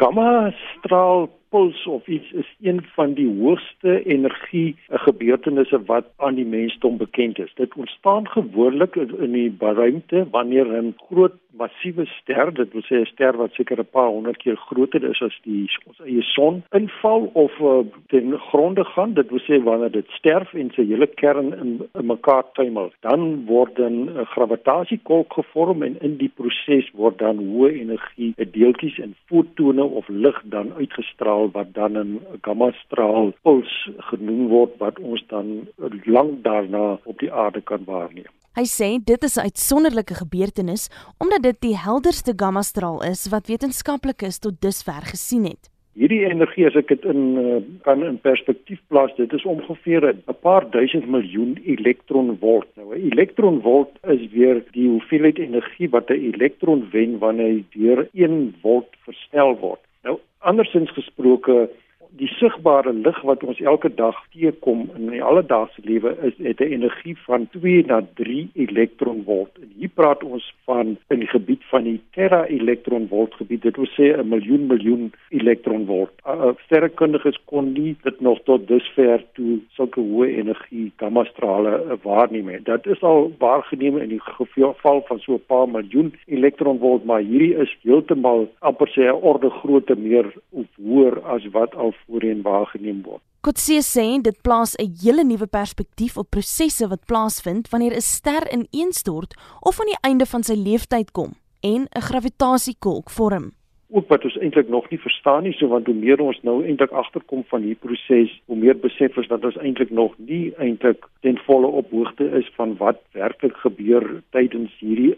gamma straal puls of iets is een van die hoogste energie gebeurtenisse wat aan die mensdom bekend is. Dit ontstaan gewoonlik in die ruimte wanneer 'n groot massiewe ster, dit wil sê 'n ster wat seker 'n paar honderd keer groter is as die ons eie son, inval of uh, ten gronde gaan, dit wil sê wanneer dit sterf en sy hele kern in, in mekaar tuimel, dan word 'n uh, gravitasiekolk gevorm en in die proses word dan hoë energie deeltjies in fotone of lig dan uitgestraal wat dan 'n gamma straal puls genoem word wat ons dan lank daarna op die aarde kan waarneem. Hy sê dit is 'n uitsonderlike gebeurtenis omdat dit die helderste gammastraal is wat wetenskaplikes tot dusver gesien het. Hierdie energie as ek dit in uh, kan in perspektief plaas, dit is ongeveer 'n paar duisend miljoen elektronvolt. Nou 'n elektronvolt is weer die hoeveelheid energie wat 'n elektron wen wanneer hy deur 1 volt versnel word. Nou andersins gesproke die sigbare lig wat ons elke dag teekom in die alledaagse lewe is het 'n energie van 2 na 3 elektronvolt. En hier praat ons van in die gebied van die tera elektronvolt gebied. Dit wil sê 'n miljoen miljoen elektronvolt. Sterrekundiges kon nie dit nog tot dusver toe sulke hoë energie gammastrale uh, waarneem het. Dit is al waargeneem in die geval van so 'n paar miljoen elektronvolt, maar hierdie is heeltemal amper sê 'n orde grootte meer of hoër as wat al voorheen waargeneem word. Kotse sê dit plaas 'n hele nuwe perspektief op prosesse wat plaasvind wanneer 'n ster ineenstort of aan die einde van sy lewensyd kom en 'n gravitasiekolk vorm ook wat ons eintlik nog nie verstaan nie so want hoe meer ons nou eintlik agterkom van hierdie proses hoe meer besef ons dat ons eintlik nog nie eintlik ten volle op hoogte is van wat werklik gebeur tydens hierdie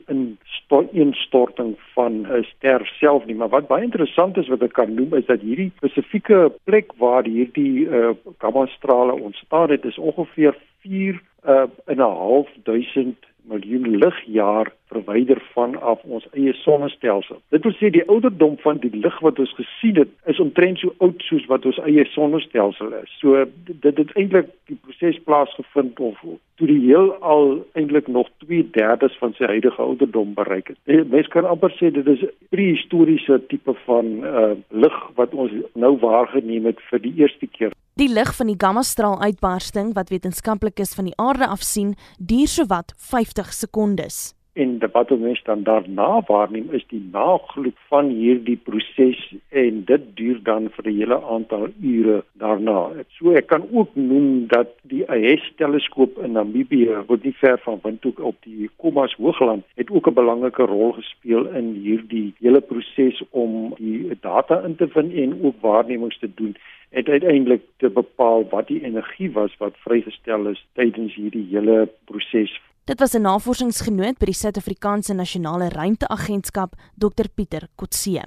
ineenstorting van 'n ster self nie maar wat baie interessant is wat ek kan noem is dat hierdie spesifieke plek waar hierdie uh, gamma strale ontstaan het is ongeveer 4 uh, en 'n half duisend miljoen ligjaar verwyder van af ons eie sonnestelsel. Dit wil sê die ouderdom van die lig wat ons gesien het is omtrent so oud soos wat ons eie sonnestelsel is. So dit het eintlik die proses plaasgevind of toe die heelal eintlik nog 2/3 van sy huidige ouderdom bereik het. Mens kan amper sê dit is prehistoriese tipe van uh, lig wat ons nou waargeneem het vir die eerste keer. Die lig van die gammastraal uitbarsting wat wetenskaplikes van die aarde af sien, duur sowat 50 sekondes. En wat ons dan daarna waarneem is die nagloop van hierdie proses en dit duur dan vir 'n hele aantal ure daarna. So ek kan ook noem dat die AES teleskoop in Namibië wat nie ver van Windhoek op die Komas Hoogland het ook 'n belangrike rol gespeel in hierdie hele proses om die data in te vind en ook waarnemings te doen het uiteindelik te bepaal wat die energie was wat vrygestel is tydens hierdie hele proses. Dit was 'n navorsingsgenoot by die Suid-Afrikaanse Nasionale Ruimteagentskap, Dr Pieter Kotse.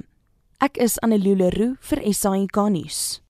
Ek is Annelie Leroux vir SAK nuus.